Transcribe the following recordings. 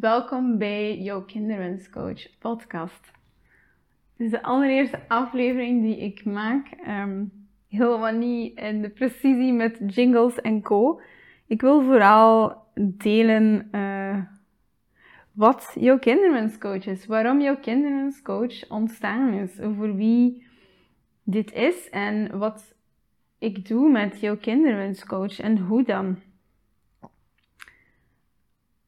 Welkom bij jouw Kinderwenscoach podcast. Dit is de allereerste aflevering die ik maak. Ehm, helemaal niet in de precisie met jingles en co. Ik wil vooral delen uh, wat jouw kinderwenscoach is. Waarom jouw kinderwenscoach ontstaan is. Voor wie dit is en wat ik doe met jouw kinderwenscoach en hoe dan.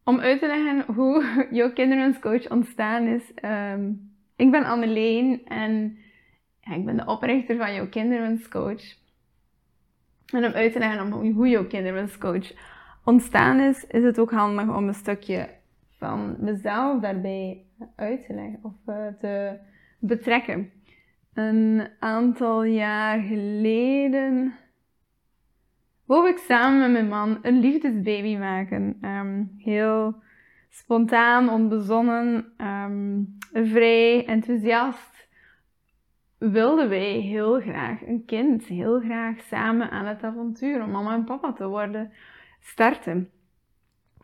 Om uit te leggen hoe jouw kinderwenscoach ontstaan is. Um, ik ben Anneleen en ik ben de oprichter van jouw kinderwenscoach. En om uit te leggen hoe jouw kinderwenscoach ontstaan is, is het ook handig om een stukje van mezelf daarbij uit te leggen of uh, te betrekken. Een aantal jaar geleden wou ik samen met mijn man een liefdesbaby maken. Um, heel spontaan, onbezonnen, um, vrij, enthousiast. Wilden wij heel graag een kind, heel graag samen aan het avontuur om mama en papa te worden starten.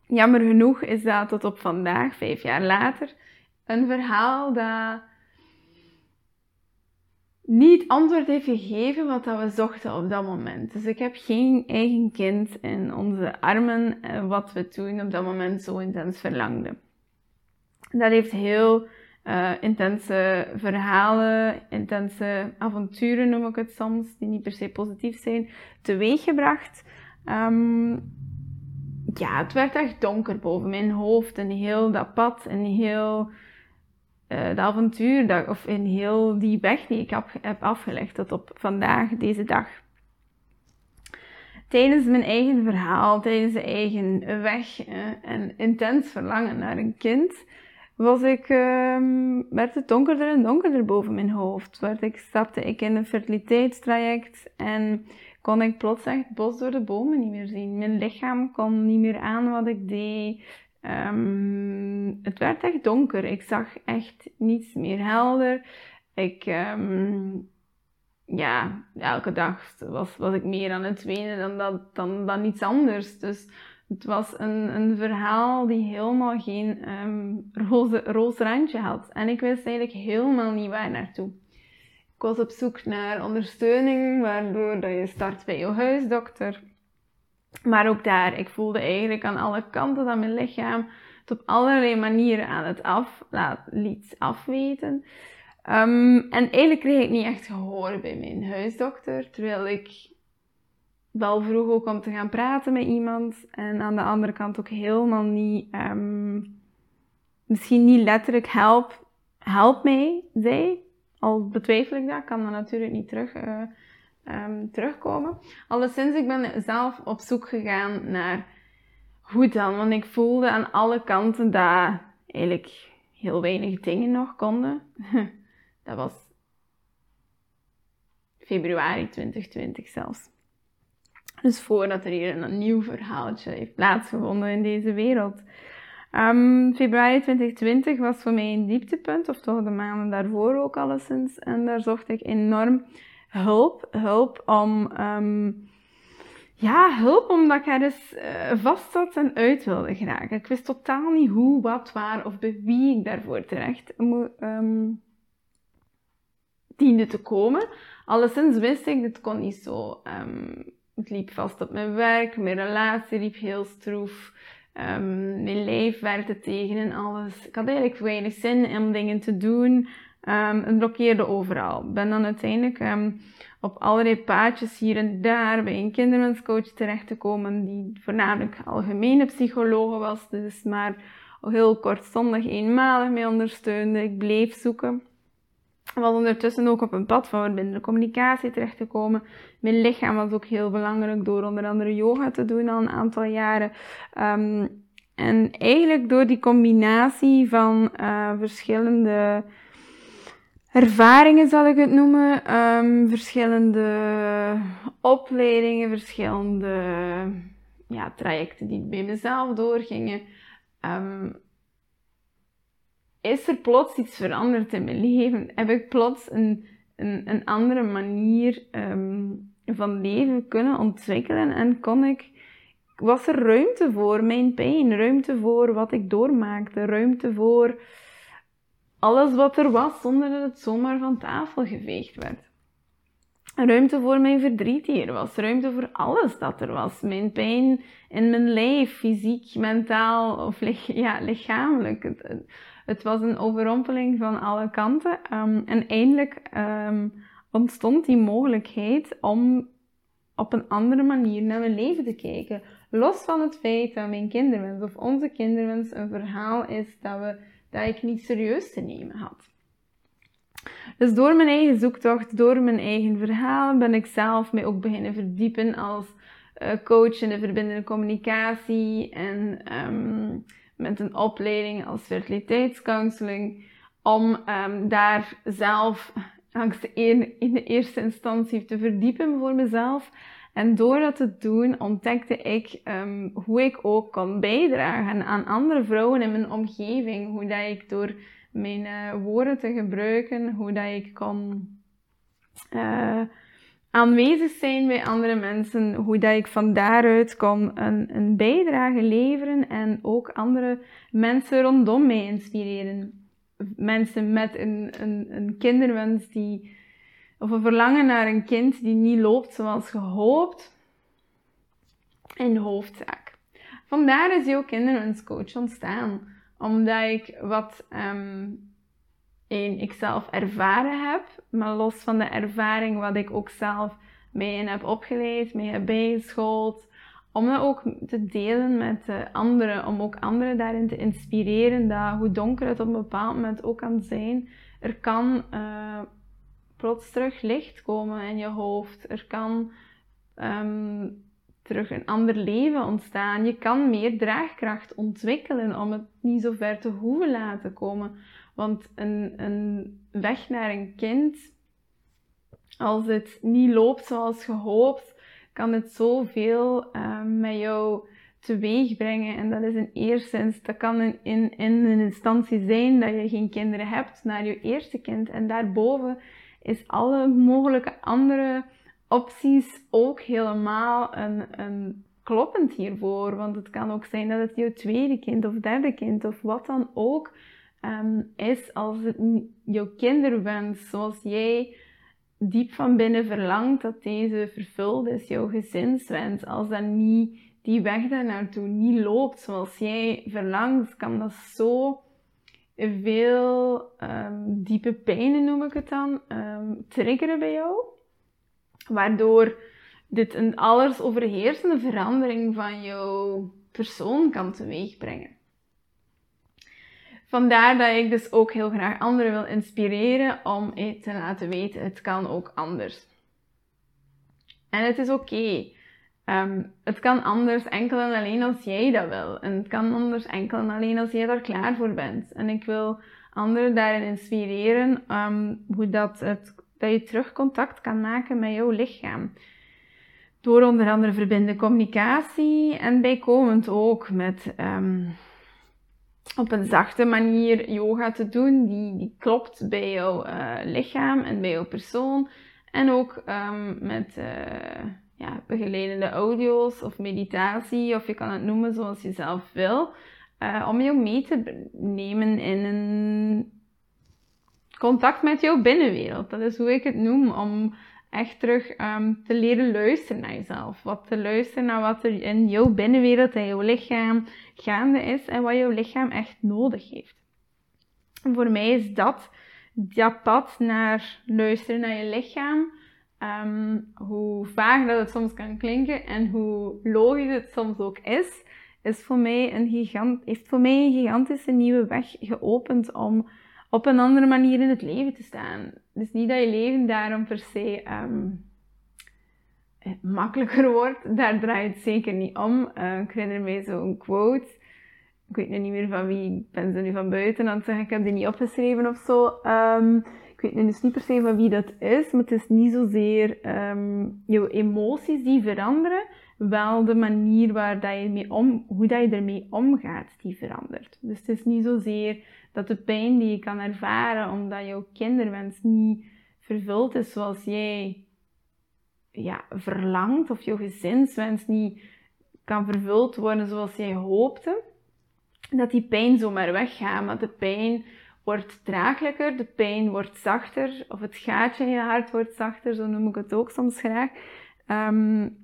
Jammer genoeg is dat tot op vandaag, vijf jaar later, een verhaal dat niet antwoord heeft gegeven wat dat we zochten op dat moment. Dus ik heb geen eigen kind in onze armen, eh, wat we toen op dat moment zo intens verlangden. Dat heeft heel uh, intense verhalen, intense avonturen noem ik het soms, die niet per se positief zijn, teweeggebracht. Um, ja, het werd echt donker boven mijn hoofd en heel dat pad en heel uh, de avontuur, dat, of in heel die weg die ik heb, heb afgelegd tot op vandaag, deze dag. Tijdens mijn eigen verhaal, tijdens de eigen weg uh, en intens verlangen naar een kind, was ik, uh, werd het donkerder en donkerder boven mijn hoofd. Werd ik, stapte ik in een fertiliteitstraject en kon ik plots echt bos door de bomen niet meer zien. Mijn lichaam kon niet meer aan wat ik deed. Um, het werd echt donker. Ik zag echt niets meer helder. Ik, um, ja, elke dag was, was ik meer aan het wenen dan, dat, dan, dan iets anders. Dus het was een, een verhaal die helemaal geen um, roze, roze randje had. En ik wist eigenlijk helemaal niet waar naartoe. Ik was op zoek naar ondersteuning, waardoor dat je start bij je huisdokter. Maar ook daar, ik voelde eigenlijk aan alle kanten dat mijn lichaam het op allerlei manieren aan het af, laat, liet afweten. Um, en eigenlijk kreeg ik niet echt gehoor bij mijn huisdokter, terwijl ik wel vroeg ook om te gaan praten met iemand. En aan de andere kant ook helemaal niet, um, misschien niet letterlijk help, help mij zei. Al betwijfel ik dat, kan dat natuurlijk niet terug, uh, um, terugkomen. Alleszins, ik ben zelf op zoek gegaan naar hoe dan, want ik voelde aan alle kanten dat eigenlijk heel weinig dingen nog konden. dat was februari 2020 zelfs. Dus voordat er hier een nieuw verhaaltje heeft plaatsgevonden in deze wereld. Um, februari 2020 was voor mij een dieptepunt, of toch de maanden daarvoor ook alleszins. En daar zocht ik enorm hulp. Hulp om, um, ja, hulp omdat ik ergens uh, vast zat en uit wilde geraken. Ik wist totaal niet hoe, wat, waar of bij wie ik daarvoor terecht um, diende te komen. Alleszins wist ik, dit kon niet zo. Um, het liep vast op mijn werk, mijn relatie liep heel stroef. Um, mijn lijf werd tegen en alles. Ik had eigenlijk weinig zin om dingen te doen. Um, het blokkeerde overal. Ben dan uiteindelijk um, op allerlei paadjes hier en daar bij een kinderwenscoach terecht te komen, die voornamelijk algemene psycholoog was, dus maar heel kortstondig eenmalig mee ondersteunde. Ik bleef zoeken. Was ondertussen ook op een pad van verbindende communicatie terecht te komen. Mijn lichaam was ook heel belangrijk door onder andere yoga te doen al een aantal jaren. Um, en eigenlijk door die combinatie van uh, verschillende ervaringen, zal ik het noemen. Um, verschillende opleidingen, verschillende ja, trajecten die bij mezelf doorgingen. Um, is er plots iets veranderd in mijn leven? Heb ik plots een, een, een andere manier um, van leven kunnen ontwikkelen? En kon ik was er ruimte voor mijn pijn, ruimte voor wat ik doormaakte, ruimte voor alles wat er was zonder dat het zomaar van tafel geveegd werd. Ruimte voor mijn verdriet hier was, ruimte voor alles dat er was. Mijn pijn in mijn lijf, fysiek, mentaal of ja, lichamelijk. Het, het, was een overrompeling van alle kanten. Ehm, en eindelijk um, ontstond die mogelijkheid om op een andere manier naar mijn leven te kijken. Los van het feit dat mijn kinderwens of onze kinderwens een verhaal is dat, we, dat ik niet serieus te nemen had. Dus door mijn eigen zoektocht, door mijn eigen verhaal, ben ik zelf mij ook beginnen verdiepen als uh, coach in de verbindende communicatie en um, met een opleiding als fertiliteitscounseling, om um, daar zelf langs de in de eerste instantie te verdiepen voor mezelf. En door dat te doen ontdekte ik um, hoe ik ook kon bijdragen aan andere vrouwen in mijn omgeving. Hoe dat ik door mijn uh, woorden te gebruiken, hoe dat ik kon uh, aanwezig zijn bij andere mensen, hoe dat ik van daaruit kon een, een bijdrage leveren en ook andere mensen rondom mij inspireren mensen met een, een, een kinderwens die, of een verlangen naar een kind die niet loopt zoals gehoopt, in de hoofdzaak. Vandaar is jouw kinderwenscoach ontstaan, omdat ik wat um, één, ik zelf ervaren heb, maar los van de ervaring wat ik ook zelf mee in heb opgeleid, mee heb bijgeschoold, om dat ook te delen met anderen, om ook anderen daarin te inspireren dat hoe donker het op een bepaald moment ook kan zijn, er kan uh, plots terug licht komen in je hoofd. Er kan um, terug een ander leven ontstaan. Je kan meer draagkracht ontwikkelen om het niet zo ver te hoeven laten komen. Want een, een weg naar een kind, als het niet loopt zoals gehoopt, kan het zoveel uh, met jou teweeg brengen. En dat is in eerste dat kan in, in een instantie zijn dat je geen kinderen hebt naar je eerste kind. En daarboven is alle mogelijke andere opties ook helemaal een, een kloppend hiervoor. Want het kan ook zijn dat het je tweede kind of derde kind of wat dan ook um, is als het jouw kinderwens, zoals jij diep van binnen verlangt dat deze vervuld is, jouw gezinswens, als dat niet, die weg daar naartoe niet loopt zoals jij verlangt, kan dat zo veel um, diepe pijnen, noem ik het dan, um, triggeren bij jou. Waardoor dit een alles overheersende verandering van jouw persoon kan teweegbrengen. Vandaar dat ik dus ook heel graag anderen wil inspireren om te laten weten, het kan ook anders. En het is oké. Ehm, het kan anders enkel en alleen als jij dat wil. En het kan anders enkel en alleen als jij daar klaar voor bent. En ik wil anderen daarin inspireren ehm, hoe dat, het, je terug contact kan maken met jouw lichaam. Door onder andere verbinden communicatie en bijkomend ook met ehm, op een zachte manier yoga te doen die, die klopt bij jouw uh, lichaam en bij jouw persoon. En ook met uh, ja, begeleidende audio's of meditatie, of je kan het noemen zoals je zelf wil, uh, om jou mee te nemen in een contact met jouw binnenwereld. Dat is hoe ik het noem, om echt terug um, te leren luisteren naar jezelf. Wat te luisteren naar wat er in jouw binnenwereld en jouw lichaam gaande is en wat jouw lichaam echt nodig heeft. Voor mij is dat dat pad naar luisteren naar je lichaam. Um, hoe vaag dat het soms kan klinken en hoe logisch het soms ook is, is voor mij een gigant, heeft voor mij een gigantische nieuwe weg geopend om op een andere manier in het leven te staan. Dus niet dat je leven daarom per se um, makkelijker wordt. Daar draait het zeker niet om. Uh, ik herinner mij zo'n quote. Ik weet nu niet meer van wie. Ik ben ze nu van buiten aan het zeggen. Ik heb die niet opgeschreven of zo. Ik weet nu dus niet per se van wie dat is. Maar het is niet zozeer um, jouw emoties die veranderen. Wel de manier waar dat je mee om, hoe dat je ermee omgaat, die verandert. Dus het is niet zozeer dat de pijn die je kan ervaren omdat jouw kinderwens niet vervuld is zoals jij ja, verlangt of jouw gezinswens niet kan vervuld worden zoals jij hoopte, dat die pijn zomaar weggaat. Maar de pijn wordt draaglijker, de pijn wordt zachter, of het gaatje in je hart wordt zachter, zo noem ik het ook soms graag. Um,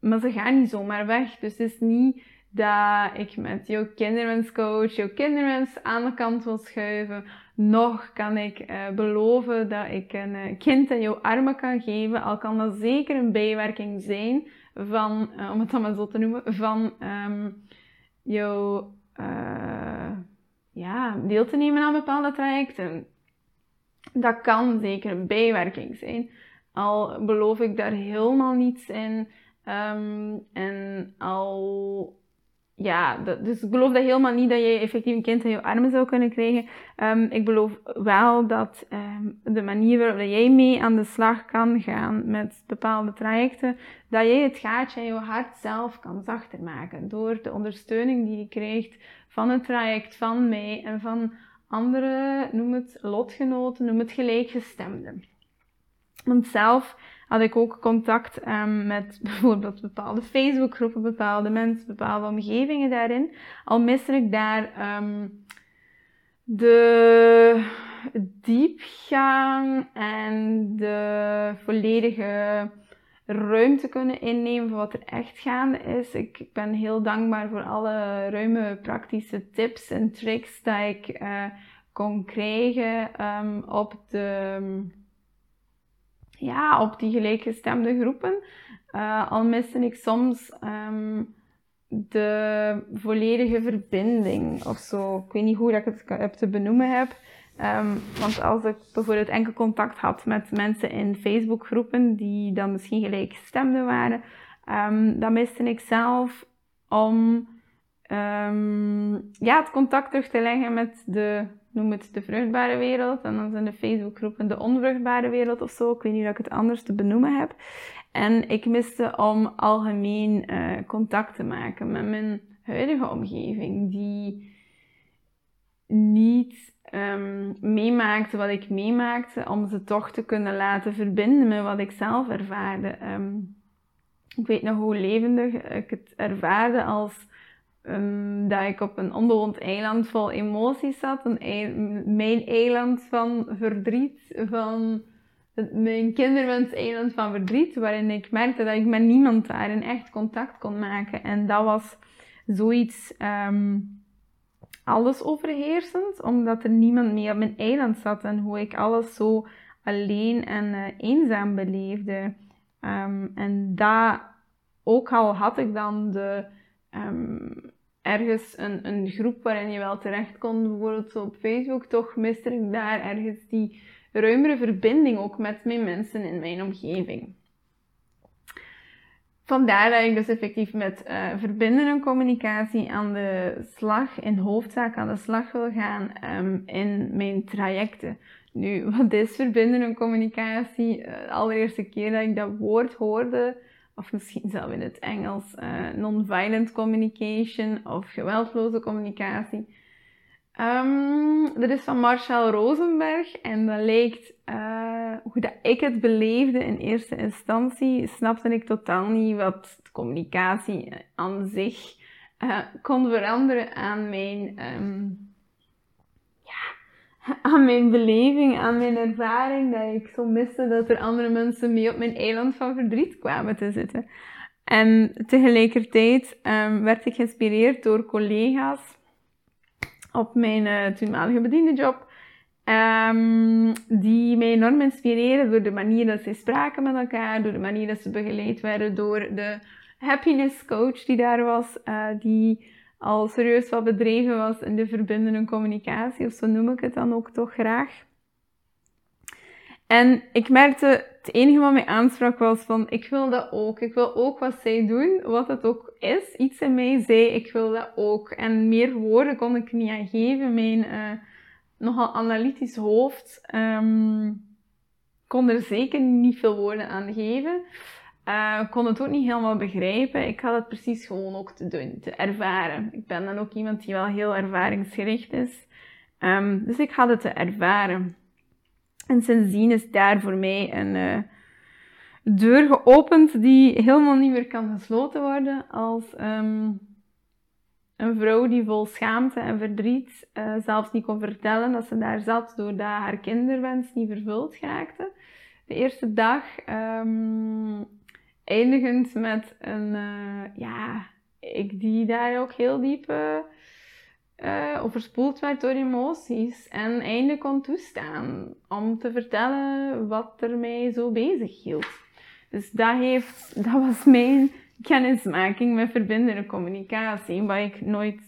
maar ze gaan niet zomaar weg. Dus het is niet dat ik met jouw kinderwenscoach jouw kinderwens aan de kant wil schuiven. Nog kan ik uh, beloven dat ik een uh, kind in jouw armen kan geven. Al kan dat zeker een bijwerking zijn van, uh, om het dan maar zo te noemen, van um, jouw ja, deel te nemen aan bepaalde trajecten. Dat kan zeker een bijwerking zijn. Al beloof ik daar helemaal niets in. Um, en al ja, dus ik beloof dat helemaal niet dat je effectief een kind in je armen zou kunnen krijgen. Um, ik beloof wel dat um, de manier waarop jij mee aan de slag kan gaan met bepaalde trajecten, dat jij het gaatje in je hart zelf kan zachter maken. Door de ondersteuning die je krijgt van het traject, van mij en van andere, noem het lotgenoten, noem het gelijkgestemden. Want zelf had ik ook contact um, met bijvoorbeeld bepaalde Facebookgroepen, bepaalde mensen, bepaalde omgevingen daarin. Al miste ik daar um, de diepgang en de volledige ruimte kunnen innemen voor wat er echt gaande is. Ik ben heel dankbaar voor alle ruime praktische tips en tricks die ik uh, kon krijgen um, op de ja, op die gelijkgestemde groepen. Uh, al miste ik soms um, de volledige verbinding of zo. Ik weet niet hoe ik het heb te benoemen heb. Um, want als ik bijvoorbeeld enkel contact had met mensen in Facebookgroepen die dan misschien gelijkgestemde waren, um, dan miste ik zelf om ja, het contact terug te leggen met de noem het de vruchtbare wereld. En dan zijn de Facebookgroepen de onvruchtbare wereld of zo. Ik weet niet dat ik het anders te benoemen heb. En ik miste om algemeen uh, contact te maken met mijn huidige omgeving, die niet um, meemaakte wat ik meemaakte, om ze toch te kunnen laten verbinden met wat ik zelf ervaarde. Um, ik weet nog hoe levendig ik het ervaarde als um, dat ik op een onbewoond eiland vol emoties zat. Een mijn eiland van verdriet, van mijn kinderwens eiland van verdriet, waarin ik merkte dat ik met niemand daar in echt contact kon maken. En dat was zoiets alles overheersend, omdat er niemand meer op mijn eiland zat en hoe ik alles zo alleen en uh, eenzaam beleefde. Um, en dat, ook al had ik dan de um, ergens een, een groep waarin je wel terecht kon, bijvoorbeeld zo op Facebook, toch miste ik daar ergens die ruimere verbinding ook met mijn mensen in mijn omgeving. Vandaar dat ik dus effectief met uh, verbindende communicatie aan de slag, in hoofdzaak aan de slag wil gaan um, in mijn trajecten. Nu, wat is verbindende communicatie? Uh, de allereerste keer dat ik dat woord hoorde, of misschien zelf in het Engels, uh, non-violent communication of geweldloze communicatie. Um, dat is van Marshall Rosenberg en dat uh, hoe dat ik het beleefde in eerste instantie, snapte ik totaal niet wat communicatie aan zich uh, kon veranderen aan mijn um, aan mijn beleving, aan mijn ervaring, dat ik zo miste dat er andere mensen mee op mijn eiland van verdriet kwamen te zitten. En tegelijkertijd um, werd ik geïnspireerd door collega's op mijn uh, toenmalige bediendenjob, um, die mij enorm inspireren door de manier dat ze spraken met elkaar, door de manier dat ze begeleid werden door de happiness coach die daar was, uh, die al serieus wat bedreven was in de verbindende communicatie, of zo noem ik het dan ook toch graag. En ik merkte, het enige wat mij aansprak was van, ik wil dat ook. Ik wil ook wat zij doen, wat het ook is. Iets in mij zei, ik wil dat ook. En meer woorden kon ik niet aan geven. Mijn uh, nogal analytisch hoofd um, kon er zeker niet veel woorden aan geven. Uh, kon het ook niet helemaal begrijpen. Ik had het precies gewoon ook te doen, te ervaren. Ik ben dan ook iemand die wel heel ervaringsgericht is. Um, dus ik had het te ervaren. En sindsdien is daar voor mij een, uh, deur geopend die helemaal niet meer kan gesloten worden als ehm, een vrouw die vol schaamte en verdriet uh, zelfs niet kon vertellen dat ze daar zat doordat haar kinderwens niet vervuld raakte. De eerste dag um, eindigend met een, uh, ja, ik die daar ook heel diep uh, overspoeld werd door emoties en eindelijk kon toestaan om te vertellen wat er mij zo bezig hield. Dus dat, heeft, dat was mijn kennismaking met verbindende communicatie, wat ik nooit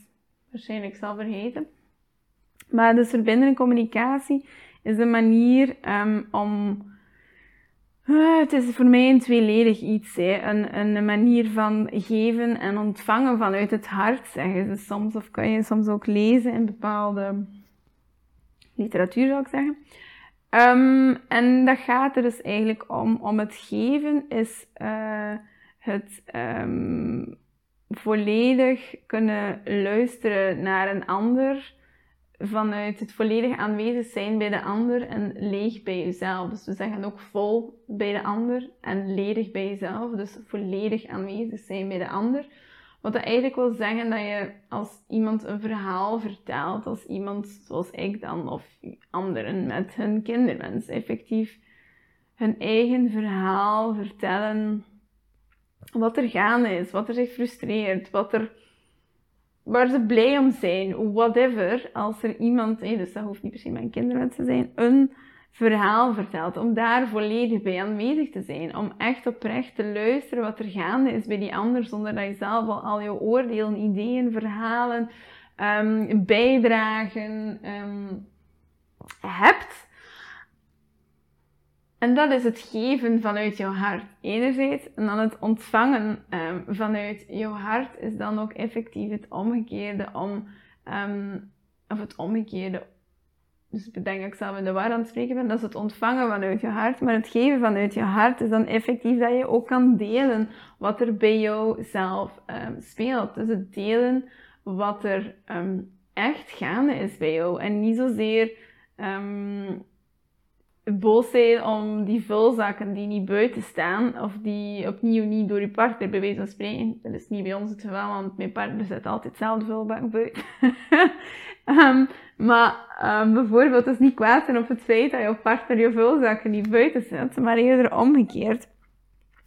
waarschijnlijk zal vergeten. Maar dus verbindende communicatie is een manier um, om Ah, het is voor mij een tweeledig iets. Hè. Een, een manier van geven en ontvangen vanuit het hart, zeggen ze soms. Of kan je soms ook lezen in bepaalde literatuur, zou ik zeggen. Um, en dat gaat er dus eigenlijk om. Om het geven is uh, het um, volledig kunnen luisteren naar een ander vanuit het volledig aanwezig zijn bij de ander en leeg bij jezelf. Dus we zeggen ook vol bij de ander en ledig bij jezelf. Dus volledig aanwezig zijn bij de ander. Wat dat eigenlijk wil zeggen dat je als iemand een verhaal vertelt, als iemand zoals ik dan of anderen met hun kinderwens effectief hun eigen verhaal vertellen. Wat er gaande is, wat er zich frustreert, wat er waar ze blij om zijn, whatever, als er iemand, dus dat hoeft niet per se mijn kinderen te zijn, een verhaal vertelt, om daar volledig bij aanwezig te zijn, om echt oprecht te luisteren wat er gaande is bij die ander, zonder dat je zelf al al je oordelen, ideeën, verhalen, um, bijdragen um, hebt. En dat is het geven vanuit jouw hart, enerzijds. En dan het ontvangen um, vanuit jouw hart is dan ook effectief het omgekeerde om, um, of het omgekeerde. Dus ik denk dat ik zelf in de waar aan het spreken ben. Dat is het ontvangen vanuit je hart. Maar het geven vanuit je hart is dan effectief dat je ook kan delen wat er bij jou zelf um, speelt. Dus het delen wat er echt gaande is bij jou. En niet zozeer boos zijn om die vulzakken die niet buiten staan, of die opnieuw niet door je partner bij spreken. Dat is niet bij ons het geval, want mijn partner zet altijd hetzelfde vulbak buiten. um, maar um, bijvoorbeeld, het is niet kwaad zijn op het feit dat je partner je vulzakken niet buiten zet, maar eerder omgekeerd.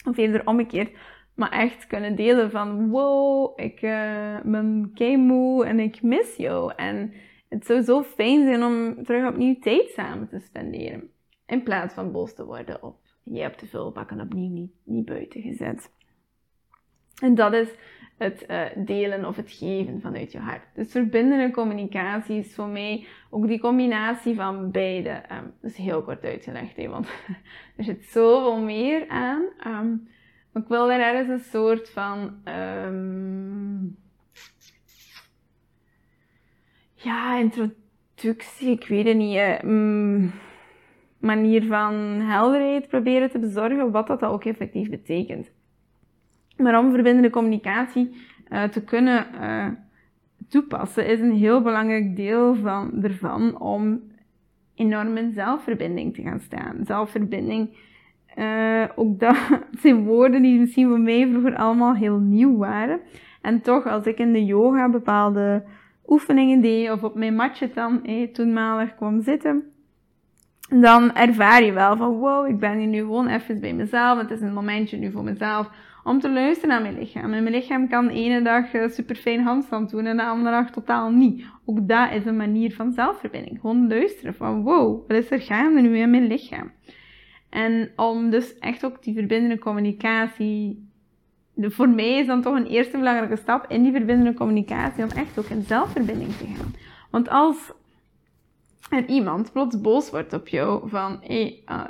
Of eerder omgekeerd. Maar echt kunnen delen van, wow, ik uh, ben kei moe en ik mis jou. En het zou zo fijn zijn om terug opnieuw tijd samen te spenderen. In plaats van boos te worden op je hebt de vulbakken opnieuw niet, niet buiten gezet. En dat is het uh, delen of het geven vanuit je hart. Dus verbindende communicatie is voor mij ook die combinatie van beide. Um, dat is heel kort uitgelegd, hè, want er zit zoveel meer aan. Um, maar ik wil daar ergens een soort van. Um, ja, introductie, ik weet het niet. Uh, manier van helderheid proberen te bezorgen, wat dat ook effectief betekent. Maar om verbindende communicatie uh, te kunnen uh, toepassen, is een heel belangrijk deel van, ervan om enorm in zelfverbinding te gaan staan. Zelfverbinding, uh, ook dat zijn woorden die misschien voor mij vroeger allemaal heel nieuw waren. En toch, als ik in de yoga bepaalde oefeningen deed, of op mijn matje dan eh, toenmalig kwam zitten, dan ervaar je wel van wow, ik ben hier nu gewoon even bij mezelf. Het is een momentje nu voor mezelf om te luisteren naar mijn lichaam. En mijn lichaam kan de ene dag eh, super fijn handstand doen en de andere dag totaal niet. Ook dat is een manier van zelfverbinding. Gewoon luisteren van wow, wat is er gaande nu in mijn lichaam? En om dus echt ook die verbindende communicatie. Voor mij is dan toch een eerste belangrijke stap in die verbindende communicatie om echt ook in zelfverbinding te gaan. Want als en iemand plots boos wordt op jou van, hé, hey, uh,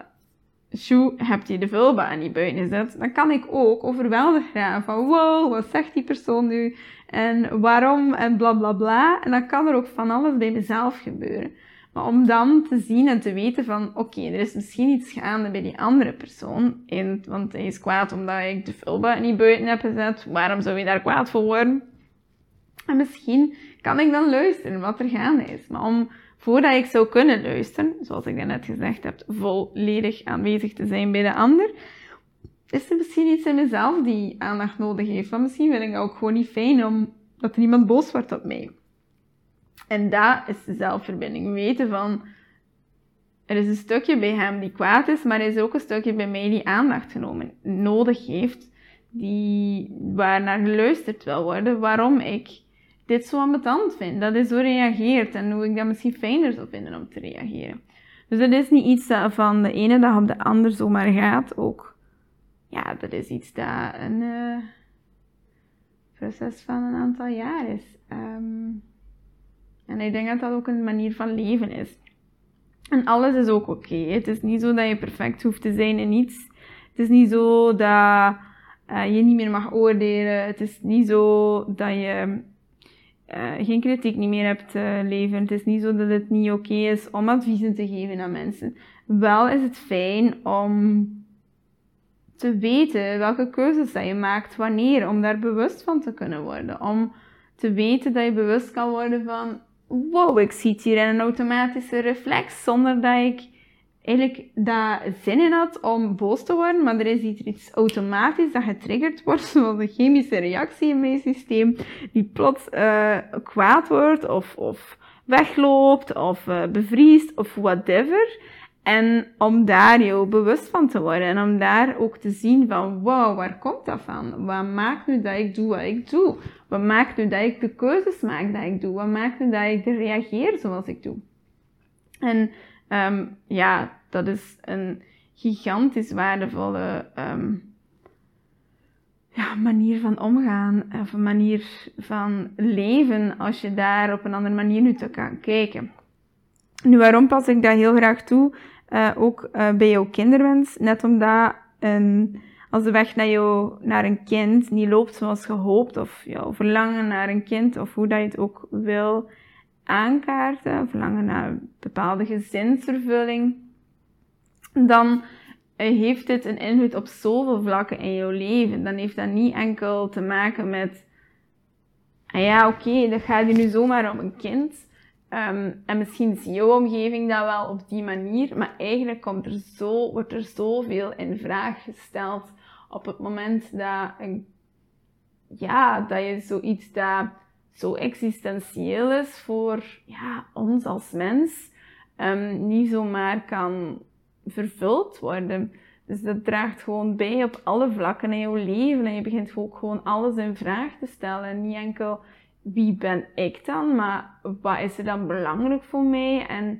Sjoe, heb je de vulba niet buiten gezet? Dan kan ik ook overweldigd gaan van, wow, wat zegt die persoon nu? En waarom? En bla bla bla. En dan kan er ook van alles bij mezelf gebeuren. Maar om dan te zien en te weten van, oké, er is misschien iets gaande bij die andere persoon. En, want hij is kwaad omdat ik de vulba niet buiten heb gezet. Waarom zou je daar kwaad voor worden? En misschien kan ik dan luisteren wat er gaande is. Maar om voordat ik zou kunnen luisteren, zoals ik net gezegd heb, volledig aanwezig te zijn bij de ander, is er misschien iets in mezelf die aandacht nodig heeft. Want misschien vind ik het ook gewoon niet fijn om, dat er iemand boos wordt op mij. En dat is de zelfverbinding. Weten van, er is een stukje bij hem die kwaad is, maar er is ook een stukje bij mij die aandacht genomen, nodig heeft. Die, waar naar geluisterd wil worden, waarom ik dit zo ambetant vind. Dat hij zo reageert en hoe ik dat misschien fijner zou vinden om te reageren. Dus dat is niet iets dat van de ene dag op de andere zomaar gaat. Ook, ja, dat is iets dat een uh, proces van een aantal jaar is. Ehm, en ik denk dat dat ook een manier van leven is. En alles is ook oké. Het is niet zo dat je perfect hoeft te zijn in iets. Het is niet zo dat uh, je niet meer mag oordelen. Het is niet zo dat je uh, geen kritiek niet meer hebt uh, leveren. Het is niet zo dat het niet oké is om adviezen te geven aan mensen. Wel is het fijn om te weten welke keuzes je maakt, wanneer, om daar bewust van te kunnen worden. Om te weten dat je bewust kan worden van, wow, ik zie het hier in een automatische reflex, zonder dat ik eigenlijk daar zin in had om boos te worden, maar er is iets automatisch dat getriggerd wordt, zoals een chemische reactie in mijn systeem, die plots uh, kwaad wordt of, of wegloopt of uh, bevriest of whatever. En om daar jou bewust van te worden en om daar ook te zien van, wow, waar komt dat van? Wat maakt nu dat ik doe wat ik doe? Wat maakt nu dat ik de keuzes maak dat ik doe? Wat maakt nu dat ik reageer zoals ik doe? En um, ja, dat is een gigantisch waardevolle um, ja, manier van omgaan, of een manier van leven, als je daar op een andere manier nu te kan kijken. Nu, waarom pas ik dat heel graag toe? Uh, ook uh, bij jouw kinderwens, net omdat een, als de weg naar, jou, naar een kind niet loopt zoals gehoopt, of jouw verlangen naar een kind, of hoe dat je het ook wil aankaarten, verlangen naar bepaalde gezinsvervulling, dan eh, heeft dit een invloed op zoveel vlakken in jouw leven. Dan heeft dat niet enkel te maken met, ah ja, oké, okay, dat gaat hier nu zomaar om een kind. Um, en misschien is jouw omgeving dat wel op die manier, maar eigenlijk komt er zo, wordt er zoveel in vraag gesteld op het moment dat, ja, dat je zoiets dat zo existentieel is voor ja, ons als mens, um, niet zomaar kan vervuld worden. Dus dat draagt gewoon bij op alle vlakken in jouw leven. En je begint ook gewoon alles in vraag te stellen. En niet enkel wie ben ik dan, maar wat is er dan belangrijk voor mij? En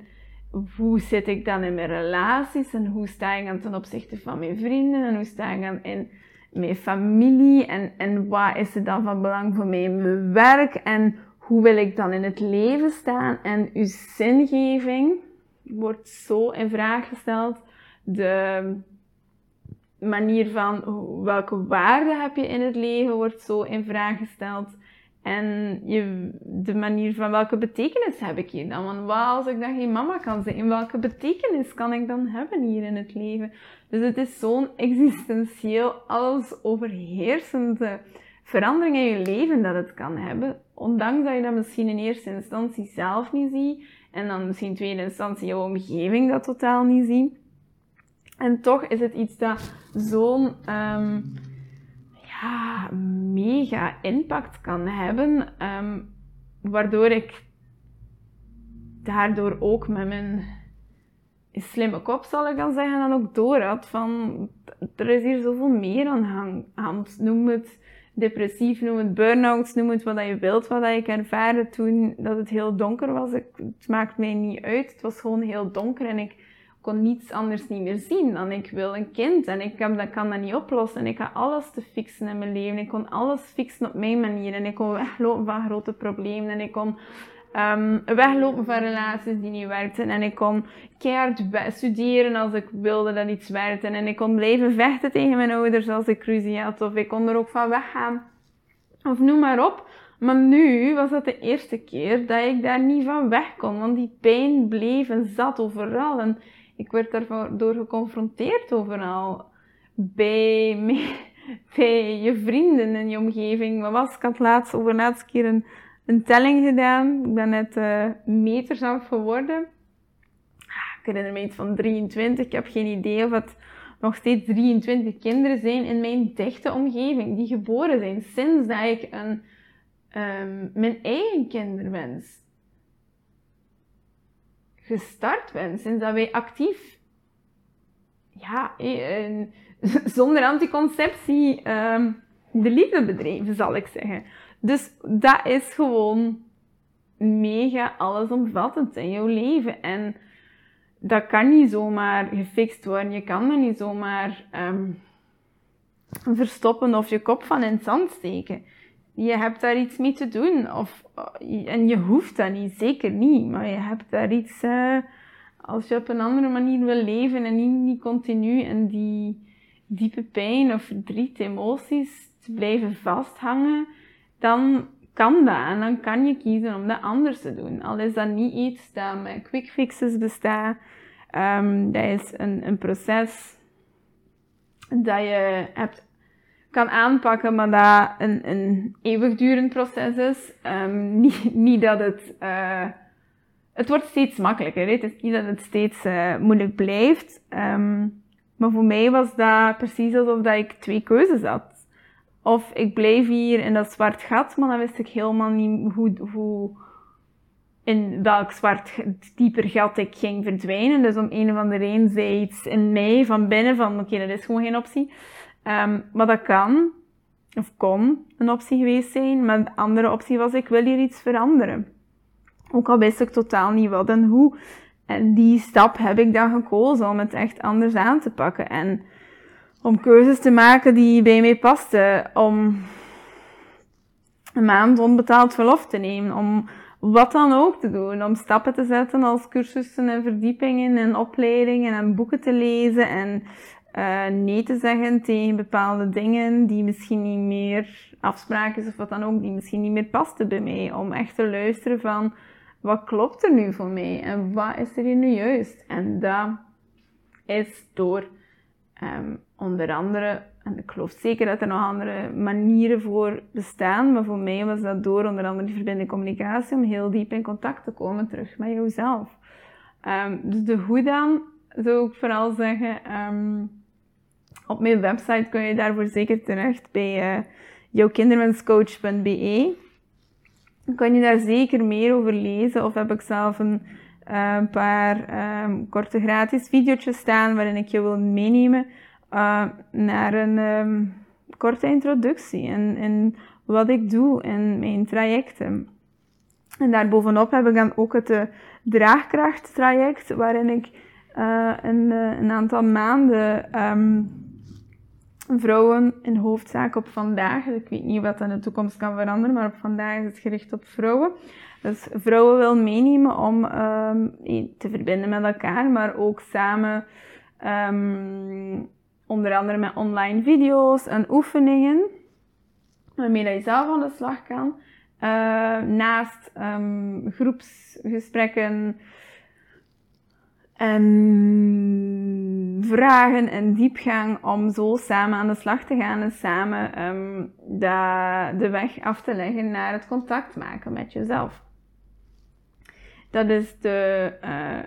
hoe zit ik dan in mijn relaties? En hoe sta ik dan ten opzichte van mijn vrienden? En hoe sta ik dan in mijn familie en, en wat is er dan van belang voor mij mijn werk en hoe wil ik dan in het leven staan en uw zingeving wordt zo in vraag gesteld. De manier van welke waarde heb je in het leven wordt zo in vraag gesteld. En je, de manier van welke betekenis heb ik hier dan? Want wat als ik dan geen mama kan zijn? Welke betekenis kan ik dan hebben hier in het leven? Dus het is zo'n existentieel, alles overheersende verandering in je leven dat het kan hebben. Ondanks dat je dat misschien in eerste instantie zelf niet ziet. En dan misschien in tweede instantie jouw omgeving dat totaal niet ziet. En toch is het iets dat zo'n... Um, mega impact kan hebben. Ehm, waardoor ik daardoor ook met mijn slimme kop, zal ik dan zeggen, dan ook door had van er is hier zoveel meer aan hand. Noem het depressief, noem het burn-outs, noem het wat je wilt, wat ik ervaarde toen dat het heel donker was. Ik, het maakt mij niet uit. Het was gewoon heel donker en ik kon niets anders niet meer zien dan ik wil een kind. En ik kan, dat kan dat niet oplossen. En ik had alles te fixen in mijn leven. Ik kon alles fixen op mijn manier. En ik kon weglopen van grote problemen. En ik kon um, weglopen van relaties die niet werkten. En ik kon keihard studeren als ik wilde dat iets werkte. En ik kon blijven vechten tegen mijn ouders als ik ruzie had. Of ik kon er ook van weggaan. Of noem maar op. Maar nu was dat de eerste keer dat ik daar niet van weg kon. Want die pijn bleef en zat overal. En ik werd daardoor geconfronteerd overal. Bij, je vrienden en je omgeving. Wat was Ik had laatst over laatste keer een, een telling gedaan. Ik ben net uh, meters af geworden. Ah, ik herinner me iets van 23. Ik heb geen idee of het nog steeds 23 kinderen zijn in mijn dichte omgeving die geboren zijn sinds dat ik een, um, mijn eigen kinderwens gestart ben. Sinds dat wij actief, ja, zonder anticonceptie, um, de liefde bedreven, zal ik zeggen. Dus dat is gewoon mega allesomvattend in jouw leven. En dat kan niet zomaar gefixt worden. Je kan dat niet zomaar um, verstoppen of je kop van in het zand steken. Je hebt daar iets mee te doen. Of, en je hoeft dat niet, zeker niet. Maar je hebt daar iets... Uh, als je op een andere manier wil leven en niet, niet continu in die diepe pijn of verdriet, emoties te blijven vasthangen, dan kan dat. En dan kan je kiezen om dat anders te doen. Al is dat niet iets dat met quick fixes bestaat. Um, dat is een, een proces dat je hebt, kan aanpakken, maar dat een, een eeuwigdurend proces is. Um, niet, niet dat het... Uh, het wordt steeds makkelijker. Het is niet dat het steeds uh, moeilijk blijft. Um, maar voor mij was dat precies alsof dat ik twee keuzes had. Of ik bleef hier in dat zwart gat, maar dan wist ik helemaal niet hoe, hoe in welk zwart, dieper gat ik ging verdwijnen. Dus om een of andere reden zei iets in mij van binnen van oké, dat is gewoon geen optie. Um, maar dat kan, of kon, een optie geweest zijn. Maar de andere optie was ik wil hier iets veranderen. Ook al wist ik totaal niet wat en hoe. En die stap heb ik dan gekozen om het echt anders aan te pakken. En om keuzes te maken die bij mij pasten. Om een maand onbetaald verlof te nemen. Om wat dan ook te doen. Om stappen te zetten als cursussen en verdiepingen en opleidingen en boeken te lezen. En uh, nee te zeggen tegen bepaalde dingen die misschien niet meer afspraken of wat dan ook, die misschien niet meer pasten bij mij. Om echt te luisteren van wat klopt er nu voor mij en wat is er hier nu juist. En dat is door um, onder andere, en ik geloof zeker dat er nog andere manieren voor bestaan, maar voor mij was dat door onder andere die verbinding communicatie, om heel diep in contact te komen terug met jouzelf. Um, dus de hoe dan, zou ik vooral zeggen, um, op mijn website kun je daarvoor zeker terecht bij uh, jouwkinderwenscoach.be. Dan kan je daar zeker meer over lezen of heb ik zelf een uh, paar um, korte gratis video's staan waarin ik je wil meenemen uh, naar een um, korte introductie in, in wat ik doe in mijn trajecten. En daarbovenop heb ik dan ook het uh, draagkrachttraject, waarin ik een, een, aantal maanden um, vrouwen in hoofdzaak op vandaag, ik weet niet wat in de toekomst kan veranderen, maar op vandaag is het gericht op vrouwen. Dus vrouwen wil meenemen om um, te verbinden met elkaar, maar ook samen um, Onder andere met online video's en oefeningen, waarmee je zelf aan de slag kan. Uh, naast um, groepsgesprekken en vragen en diepgang om zo samen aan de slag te gaan en samen um, de, de weg af te leggen naar het contact maken met jezelf. Dat is de uh,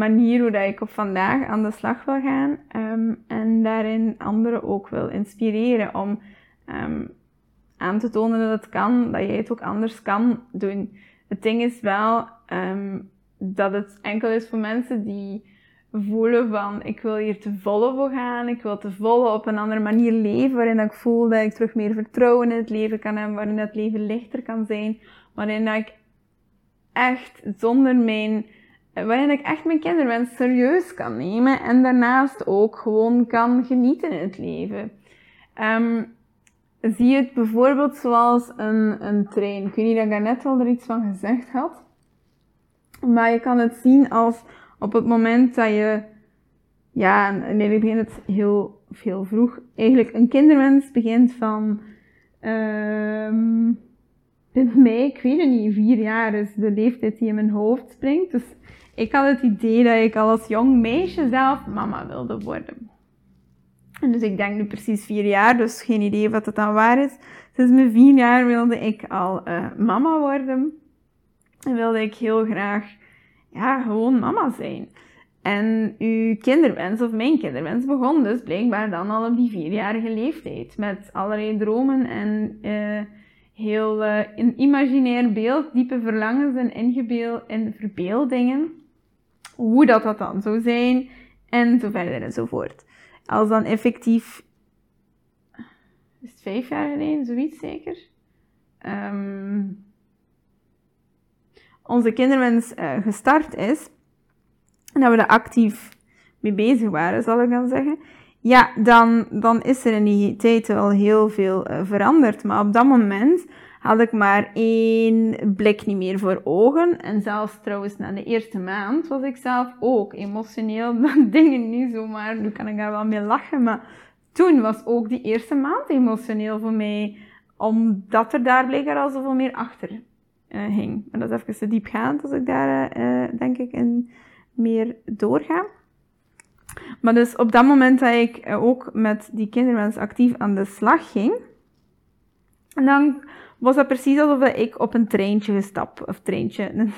manier hoe dat ik op vandaag aan de slag wil gaan um, en daarin anderen ook wil inspireren om um, aan te tonen dat het kan, dat jij het ook anders kan doen. Het ding is wel dat het enkel is voor mensen die voelen van ik wil hier te volle voor gaan, ik wil te volle op een andere manier leven, waarin ik voel dat ik terug meer vertrouwen in het leven kan hebben, waarin het leven lichter kan zijn, waarin dat ik echt zonder mijn waarin ik echt mijn kinderwens serieus kan nemen en daarnaast ook gewoon kan genieten in het leven. Zie je het bijvoorbeeld zoals een, een trein. Ik weet niet dat ik daar net al er iets van gezegd had. Maar je kan het zien als op het moment dat je, ja, nee, ik begin het heel veel vroeg. Eigenlijk een kinderwens begint van, um, mei, ik weet het niet, vier jaar is de leeftijd die in mijn hoofd springt. Dus ik had het idee dat ik al als jong meisje zelf mama wilde worden. En dus ik denk nu precies vier jaar, dus geen idee wat het dan waar is. Sinds mijn vier jaar wilde ik al uh, mama worden. En wilde ik heel graag, ja, gewoon mama zijn. En uw kinderwens, of mijn kinderwens, begon dus blijkbaar dan al op die vierjarige leeftijd. Met allerlei dromen en uh, heel uh, een imaginair beeld, diepe verlangens en ingebeeld en verbeeldingen. Hoe dat, dat dan zou zijn en zo verder en zo voort. Als dan effectief, is het vijf jaar geleden, zoiets zeker? Um, onze kinderwens uh, gestart is, en dat we er actief mee bezig waren, zal ik dan zeggen, ja, dan, dan is er in die tijd al heel veel uh, veranderd. Maar op dat moment had ik maar één blik niet meer voor ogen. En zelfs trouwens na de eerste maand was ik zelf ook emotioneel dat dingen niet zomaar, nu kan ik daar wel mee lachen, maar toen was ook die eerste maand emotioneel voor mij, omdat er daar blijkbaar al zoveel meer achter hing. En dat is even te diepgaand als ik daar, uh, denk ik, in meer doorga. Maar dus op dat moment dat ik eh, ook met die kinderwens actief aan de slag ging, dan was dat precies alsof ik op een treintje gestapt, of treintje, een,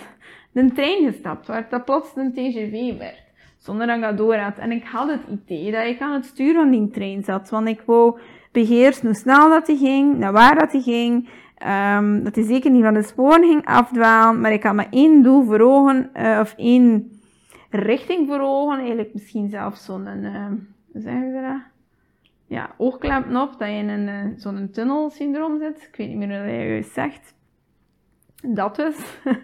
een trein gestapt werd, dat plots een TGV werd. Zonder dat ik dat door had. En ik had het idee dat ik aan het stuur van die trein zat, want ik wou beheersen hoe snel dat die ging, naar waar dat die ging, um, dat hij zeker niet van de sporen ging afdwalen, maar ik had maar één doel voor ogen, uh, of één richting voor ogen. Eigenlijk misschien zelfs zo'n, uh, hoe zeggen ze dat? Ja, oogkleppen dat je in een, uh, zo'n tunnelsyndroom zit. Ik weet niet meer hoe je juist zegt. Dat dus. um,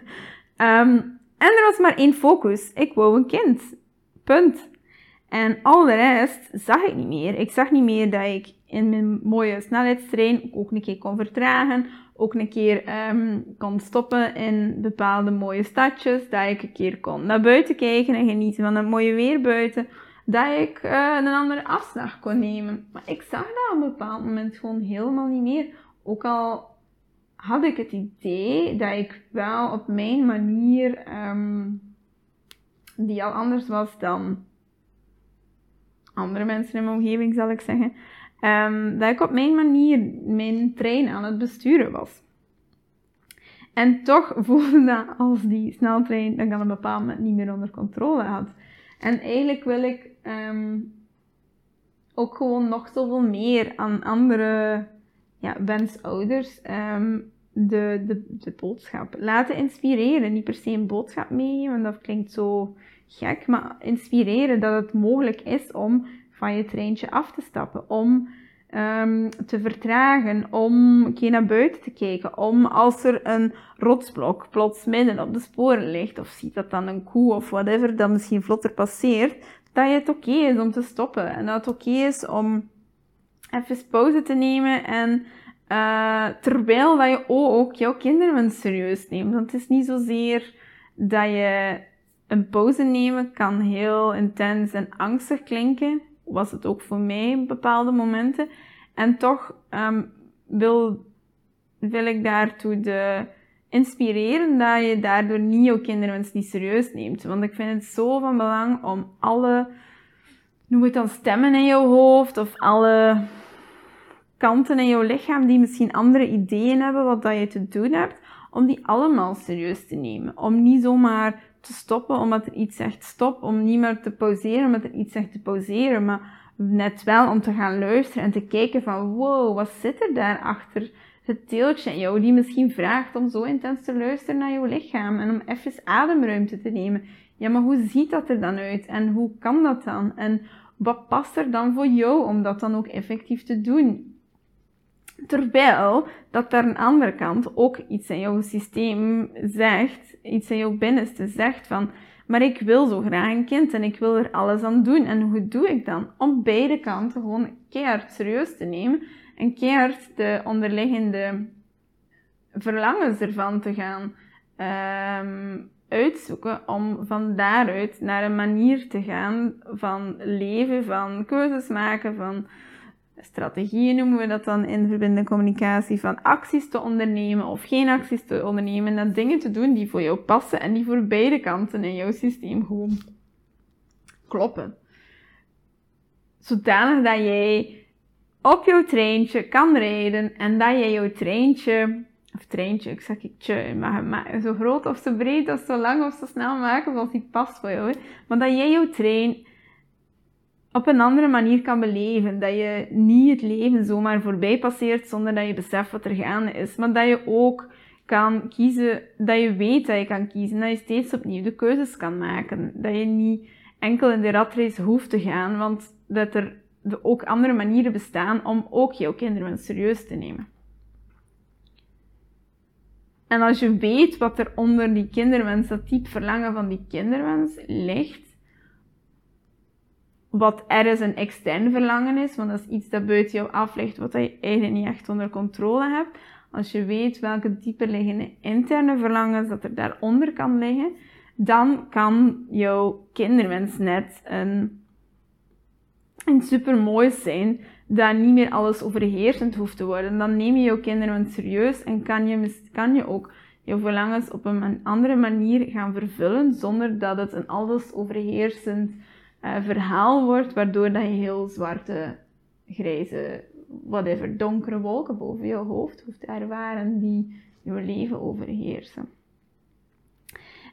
en er was maar één focus. Ik wou een kind. Punt. En al de rest zag ik niet meer. Ik zag niet meer dat ik in mijn mooie snelheidstrein ook een keer kon vertragen ook een keer um, kon stoppen in bepaalde mooie stadjes. Dat ik een keer kon naar buiten kijken en genieten van het mooie weer buiten. Dat ik uh, een andere afslag kon nemen. Maar ik zag dat op een bepaald moment gewoon helemaal niet meer. Ook al had ik het idee dat ik wel op mijn manier, um, die al anders was dan andere mensen in mijn omgeving, zal ik zeggen, um, dat ik op mijn manier mijn trein aan het besturen was. En toch voelde dat als die sneltrein dat ik een bepaald moment niet meer onder controle had. En eigenlijk wil ik um, ook gewoon nog zoveel meer aan andere ja, wensouders um, de, de, de boodschap laten inspireren. Niet per se een boodschap meegeven, want dat klinkt zo gek, maar inspireren dat het mogelijk is om van je treintje af te stappen. Om um, te vertragen, om een keer naar buiten te kijken. Om als er een rotsblok plots midden op de sporen ligt, of ziet dat dan een koe of whatever, dat misschien vlotter passeert, dat het oké is om te stoppen. En dat het oké is om even pauze te nemen en uh, terwijl dat je ook jouw kinderen serieus neemt. Want het is niet zozeer dat je een pauze nemen kan heel intens en angstig klinken was het ook voor mij bepaalde momenten. En toch um, wil, wil ik daartoe de inspireren dat je daardoor niet jouw kinderwens niet serieus neemt. Want ik vind het zo van belang om alle, noem het dan stemmen in jouw hoofd of alle kanten in jouw lichaam die misschien andere ideeën hebben wat dat je te doen hebt, om die allemaal serieus te nemen. Om niet zomaar te stoppen omdat er iets zegt stop, om niet meer te pauzeren omdat er iets zegt te pauzeren, maar net wel om te gaan luisteren en te kijken van wow, wat zit er daar achter het deeltje in jou die misschien vraagt om zo intens te luisteren naar jouw lichaam en om even ademruimte te nemen. Ja, maar hoe ziet dat er dan uit en hoe kan dat dan? En wat past er dan voor jou om dat dan ook effectief te doen? Terwijl dat daar een andere kant ook iets in jouw systeem zegt, iets in jouw binnenste zegt van, maar ik wil zo graag een kind en ik wil er alles aan doen. En hoe doe ik dan? Om beide kanten gewoon keihard serieus te nemen en keihard de onderliggende verlangens ervan te gaan um, uitzoeken om van daaruit naar een manier te gaan van leven, van keuzes maken, van strategieën noemen we dat dan in verbindende communicatie, van acties te ondernemen of geen acties te ondernemen, en dingen te doen die voor jou passen en die voor beide kanten in jouw systeem gewoon kloppen. Zodanig dat jij op jouw treintje kan rijden en dat jij jouw treintje of treintje, ik zeg ik tje, maar, zo groot of zo breed of zo lang of zo snel maken zoals die past voor jou. Maar dat jij jouw trein op een andere manier kan beleven. Dat je niet het leven zomaar voorbij passeert zonder dat je beseft wat er gaande is. Maar dat je ook kan kiezen, dat je weet dat je kan kiezen. Dat je steeds opnieuw de keuzes kan maken. Dat je niet enkel in de ratrace hoeft te gaan, want dat er ook andere manieren bestaan om ook jouw kinderen serieus te nemen. En als je weet wat er onder die kinderwens, dat diep verlangen van die kinderwens ligt, wat ergens een extern verlangen is, want dat is iets dat buiten jou af ligt, wat je eigenlijk niet echt onder controle hebt. Als je weet welke dieper liggende interne verlangens dat er daaronder kan liggen, dan kan jouw kinderwens net een, een super mooi zijn, dat niet meer alles overheersend hoeft te worden. Dan neem je jouw kinderwens serieus en kan je, kan je ook jouw verlangens op een andere manier gaan vervullen, zonder dat het een alles overheersend uh, verhaal wordt, waardoor dat je heel zwarte, grijze, whatever, donkere wolken boven je hoofd hoeft te ervaren die je leven overheersen.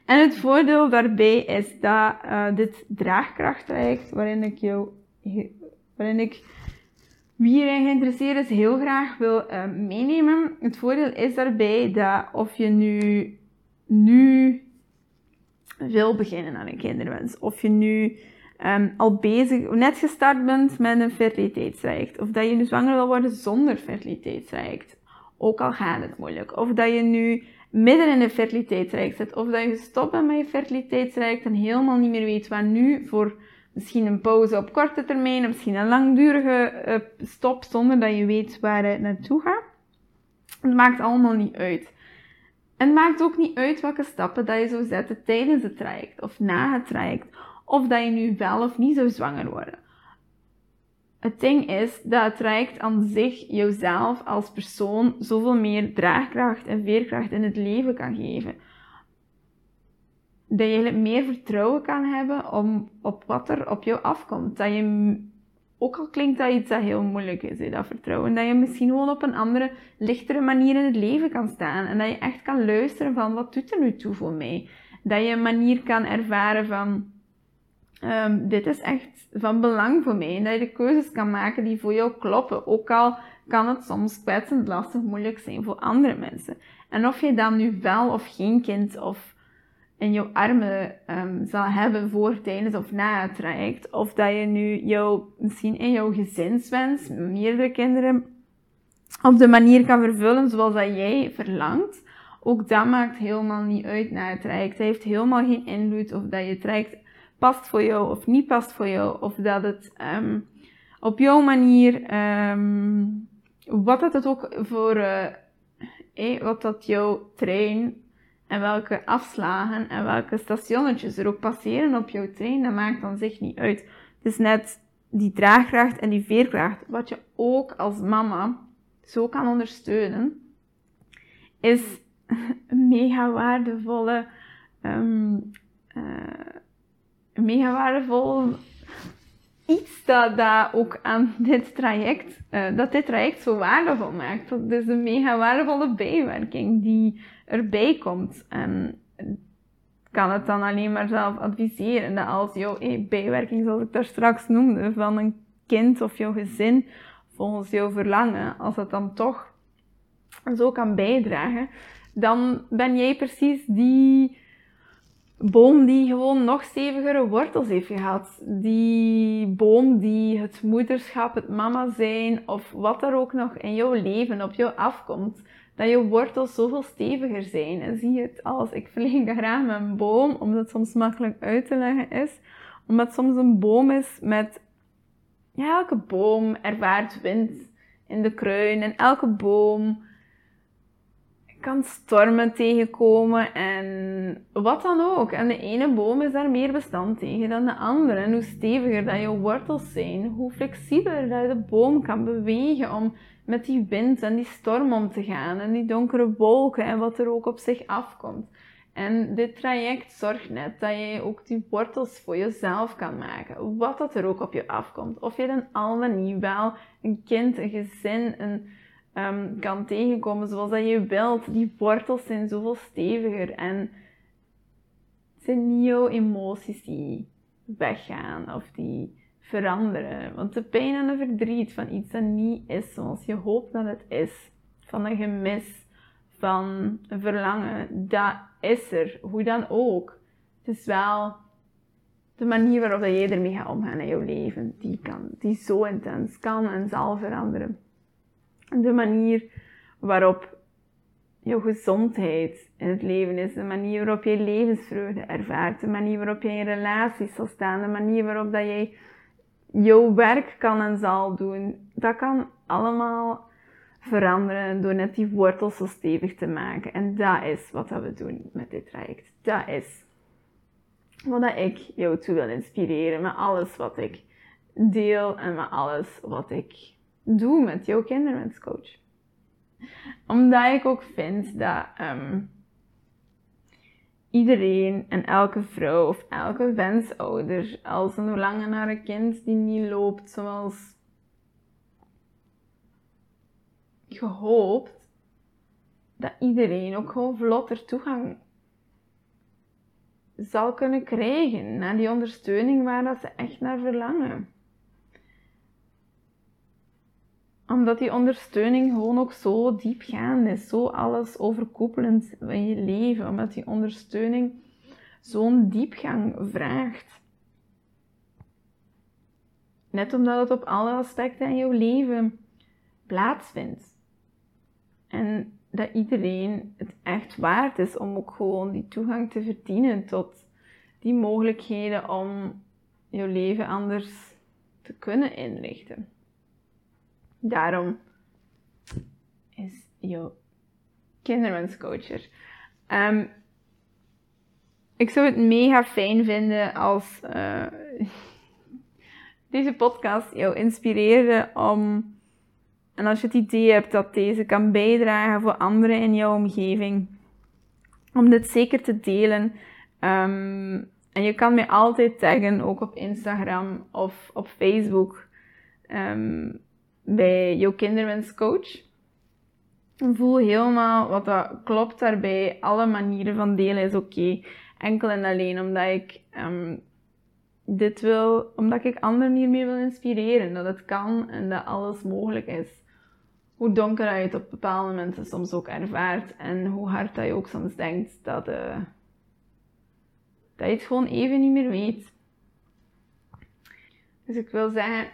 En het voordeel daarbij is dat uh, dit draagkrachttraject, waarin ik jou, waarin ik wie hierin geïnteresseerd is, heel graag wil uh, meenemen. Het voordeel is daarbij dat of je nu, nu wil beginnen aan een kinderwens, of je nu um, al bezig, net gestart bent met een fertiliteitstraject. Of dat je nu zwanger wil worden zonder fertiliteitstraject. Ook al gaat het moeilijk. Of dat je nu midden in een fertiliteitstraject zit. Of dat je gestopt bent met je fertiliteitstraject en helemaal niet meer weet waar nu voor misschien een pauze op korte termijn. Of misschien een langdurige uh, stop zonder dat je weet waar het naartoe gaat. Het maakt allemaal niet uit. En het maakt ook niet uit welke stappen dat je zou zetten tijdens het traject of na het traject of dat je nu wel of niet zou zwanger worden. Het ding is dat het traject aan zich jouzelf als persoon zoveel meer draagkracht en veerkracht in het leven kan geven. Dat je meer vertrouwen kan hebben om, op wat er op jou afkomt. Dat je, ook al klinkt dat iets dat heel moeilijk is, dat vertrouwen, dat je misschien gewoon op een andere, lichtere manier in het leven kan staan. En dat je echt kan luisteren van wat doet er nu toe voor mij. Dat je een manier kan ervaren van um, dit is echt van belang voor mij. Dat je de keuzes kan maken die voor jou kloppen. Ook al kan het soms kwetsend, lastig, moeilijk zijn voor andere mensen. En of je dan nu wel of geen kind of in jouw armen um, zal hebben voor, tijdens of na het traject. Of dat je nu jou, misschien in jouw gezinswens, meerdere kinderen, op de manier kan vervullen zoals dat jij verlangt. Ook dat maakt helemaal niet uit na het traject. Het heeft helemaal geen invloed of dat je traject past voor jou of niet past voor jou. Of dat het um, op jouw manier, um, wat dat het ook voor, eh, wat dat jouw trein en welke afslagen en welke stationnetjes er ook passeren op jouw trein, dat maakt dan zich niet uit. Het is net die draagkracht en die veerkracht, wat je ook als mama zo kan ondersteunen, is een mega waardevolle um, uh, mega waardevol iets dat, dat ook aan dit traject, uh, dat dit traject zo waardevol maakt. Dat is een mega waardevolle bijwerking die erbij komt. En kan het dan alleen maar zelf adviseren dat als jouw bijwerking, zoals ik daar straks noemde, van een kind of jouw gezin, volgens jouw verlangen, als het dan toch zo kan bijdragen, dan ben jij precies die boom die gewoon nog stevigere wortels heeft gehad. Die boom die het moederschap, het mama zijn of wat er ook nog in jouw leven op jou afkomt. Dat je wortels zoveel steviger zijn. En zie het als, ik vergelijk graag een boom, omdat het soms makkelijk uit te leggen is. Omdat het soms een boom is met, ja, elke boom ervaart wind in de kruin. En elke boom kan stormen tegenkomen en wat dan ook. En de ene boom is daar meer bestand tegen dan de andere. En hoe steviger dat je wortels zijn, hoe flexibeler dat je de boom kan bewegen om met die wind en die storm om te gaan. En die donkere wolken en wat er ook op zich afkomt. En dit traject zorgt net dat je ook die wortels voor jezelf kan maken. Wat dat er ook op je afkomt. Of je dan al dan niet wel een kind, een gezin, een ehm, kan tegenkomen zoals dat je wilt. Die wortels zijn zoveel steviger en het zijn niet jouw emoties die weggaan of die veranderen. Want de pijn en de verdriet van iets dat niet is zoals je hoopt dat het is, van een gemis, van een verlangen, dat is er, hoe dan ook. Het is wel de manier waarop jij ermee gaat omgaan in jouw leven, die, kan, die zo intens kan en zal veranderen. De manier waarop jouw gezondheid in het leven is, de manier waarop je levensvreugde ervaart, de manier waarop je in relaties zal staan, de manier waarop dat jij jouw werk kan en zal doen, dat kan allemaal veranderen door net die wortels zo stevig te maken. En dat is wat we doen met dit traject. Dat is wat ik jou toe wil inspireren met alles wat ik deel en met alles wat ik doe met jouw kinderwenscoach. Omdat ik ook vind dat ehm, iedereen en elke vrouw of elke wensouder als een verlangen naar een kind die niet loopt zoals gehoopt, dat iedereen ook gewoon vlotter toegang zal kunnen krijgen naar die ondersteuning waar dat ze echt naar verlangen. Omdat die ondersteuning gewoon ook zo diepgaand is, zo alles overkoepelend in je leven. Omdat die ondersteuning zo'n diepgang vraagt. Net omdat het op alle aspecten in jouw leven plaatsvindt. En dat iedereen het echt waard is om ook gewoon die toegang te verdienen tot die mogelijkheden om jouw leven anders te kunnen inrichten. Daarom is jouw kinderwenscoacher. Um, ik zou het mega fijn vinden als uh, deze podcast jou inspireerde om en als je het idee hebt dat deze kan bijdragen voor anderen in jouw omgeving, om dit zeker te delen. Ehm, en je kan mij altijd taggen, ook op Instagram of op Facebook, um, bij jouw kinderwenscoach. Voel helemaal wat dat klopt daarbij. Alle manieren van delen is oké. Enkel en alleen omdat ik um, dit wil, omdat ik anderen hiermee wil inspireren. Dat het kan en dat alles mogelijk is hoe donker je het op bepaalde momenten soms ook ervaart en hoe hard dat je ook soms denkt dat, uh, dat je het gewoon even niet meer weet. Dus ik wil zeggen,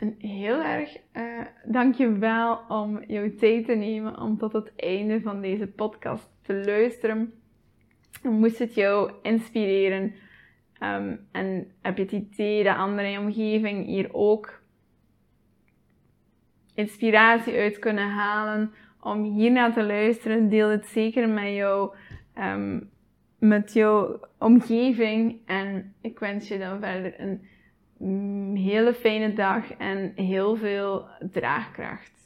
een heel erg uh, dankjewel om jouw tijd te nemen om tot het einde van deze podcast te luisteren. Moest het jou inspireren um, en heb je het idee dat anderen omgeving hier ook inspiratie uit kunnen halen om hiernaar te luisteren, deel het zeker met jou, um, met jouw omgeving. En ik wens je dan verder een hele fijne dag en heel veel draagkracht.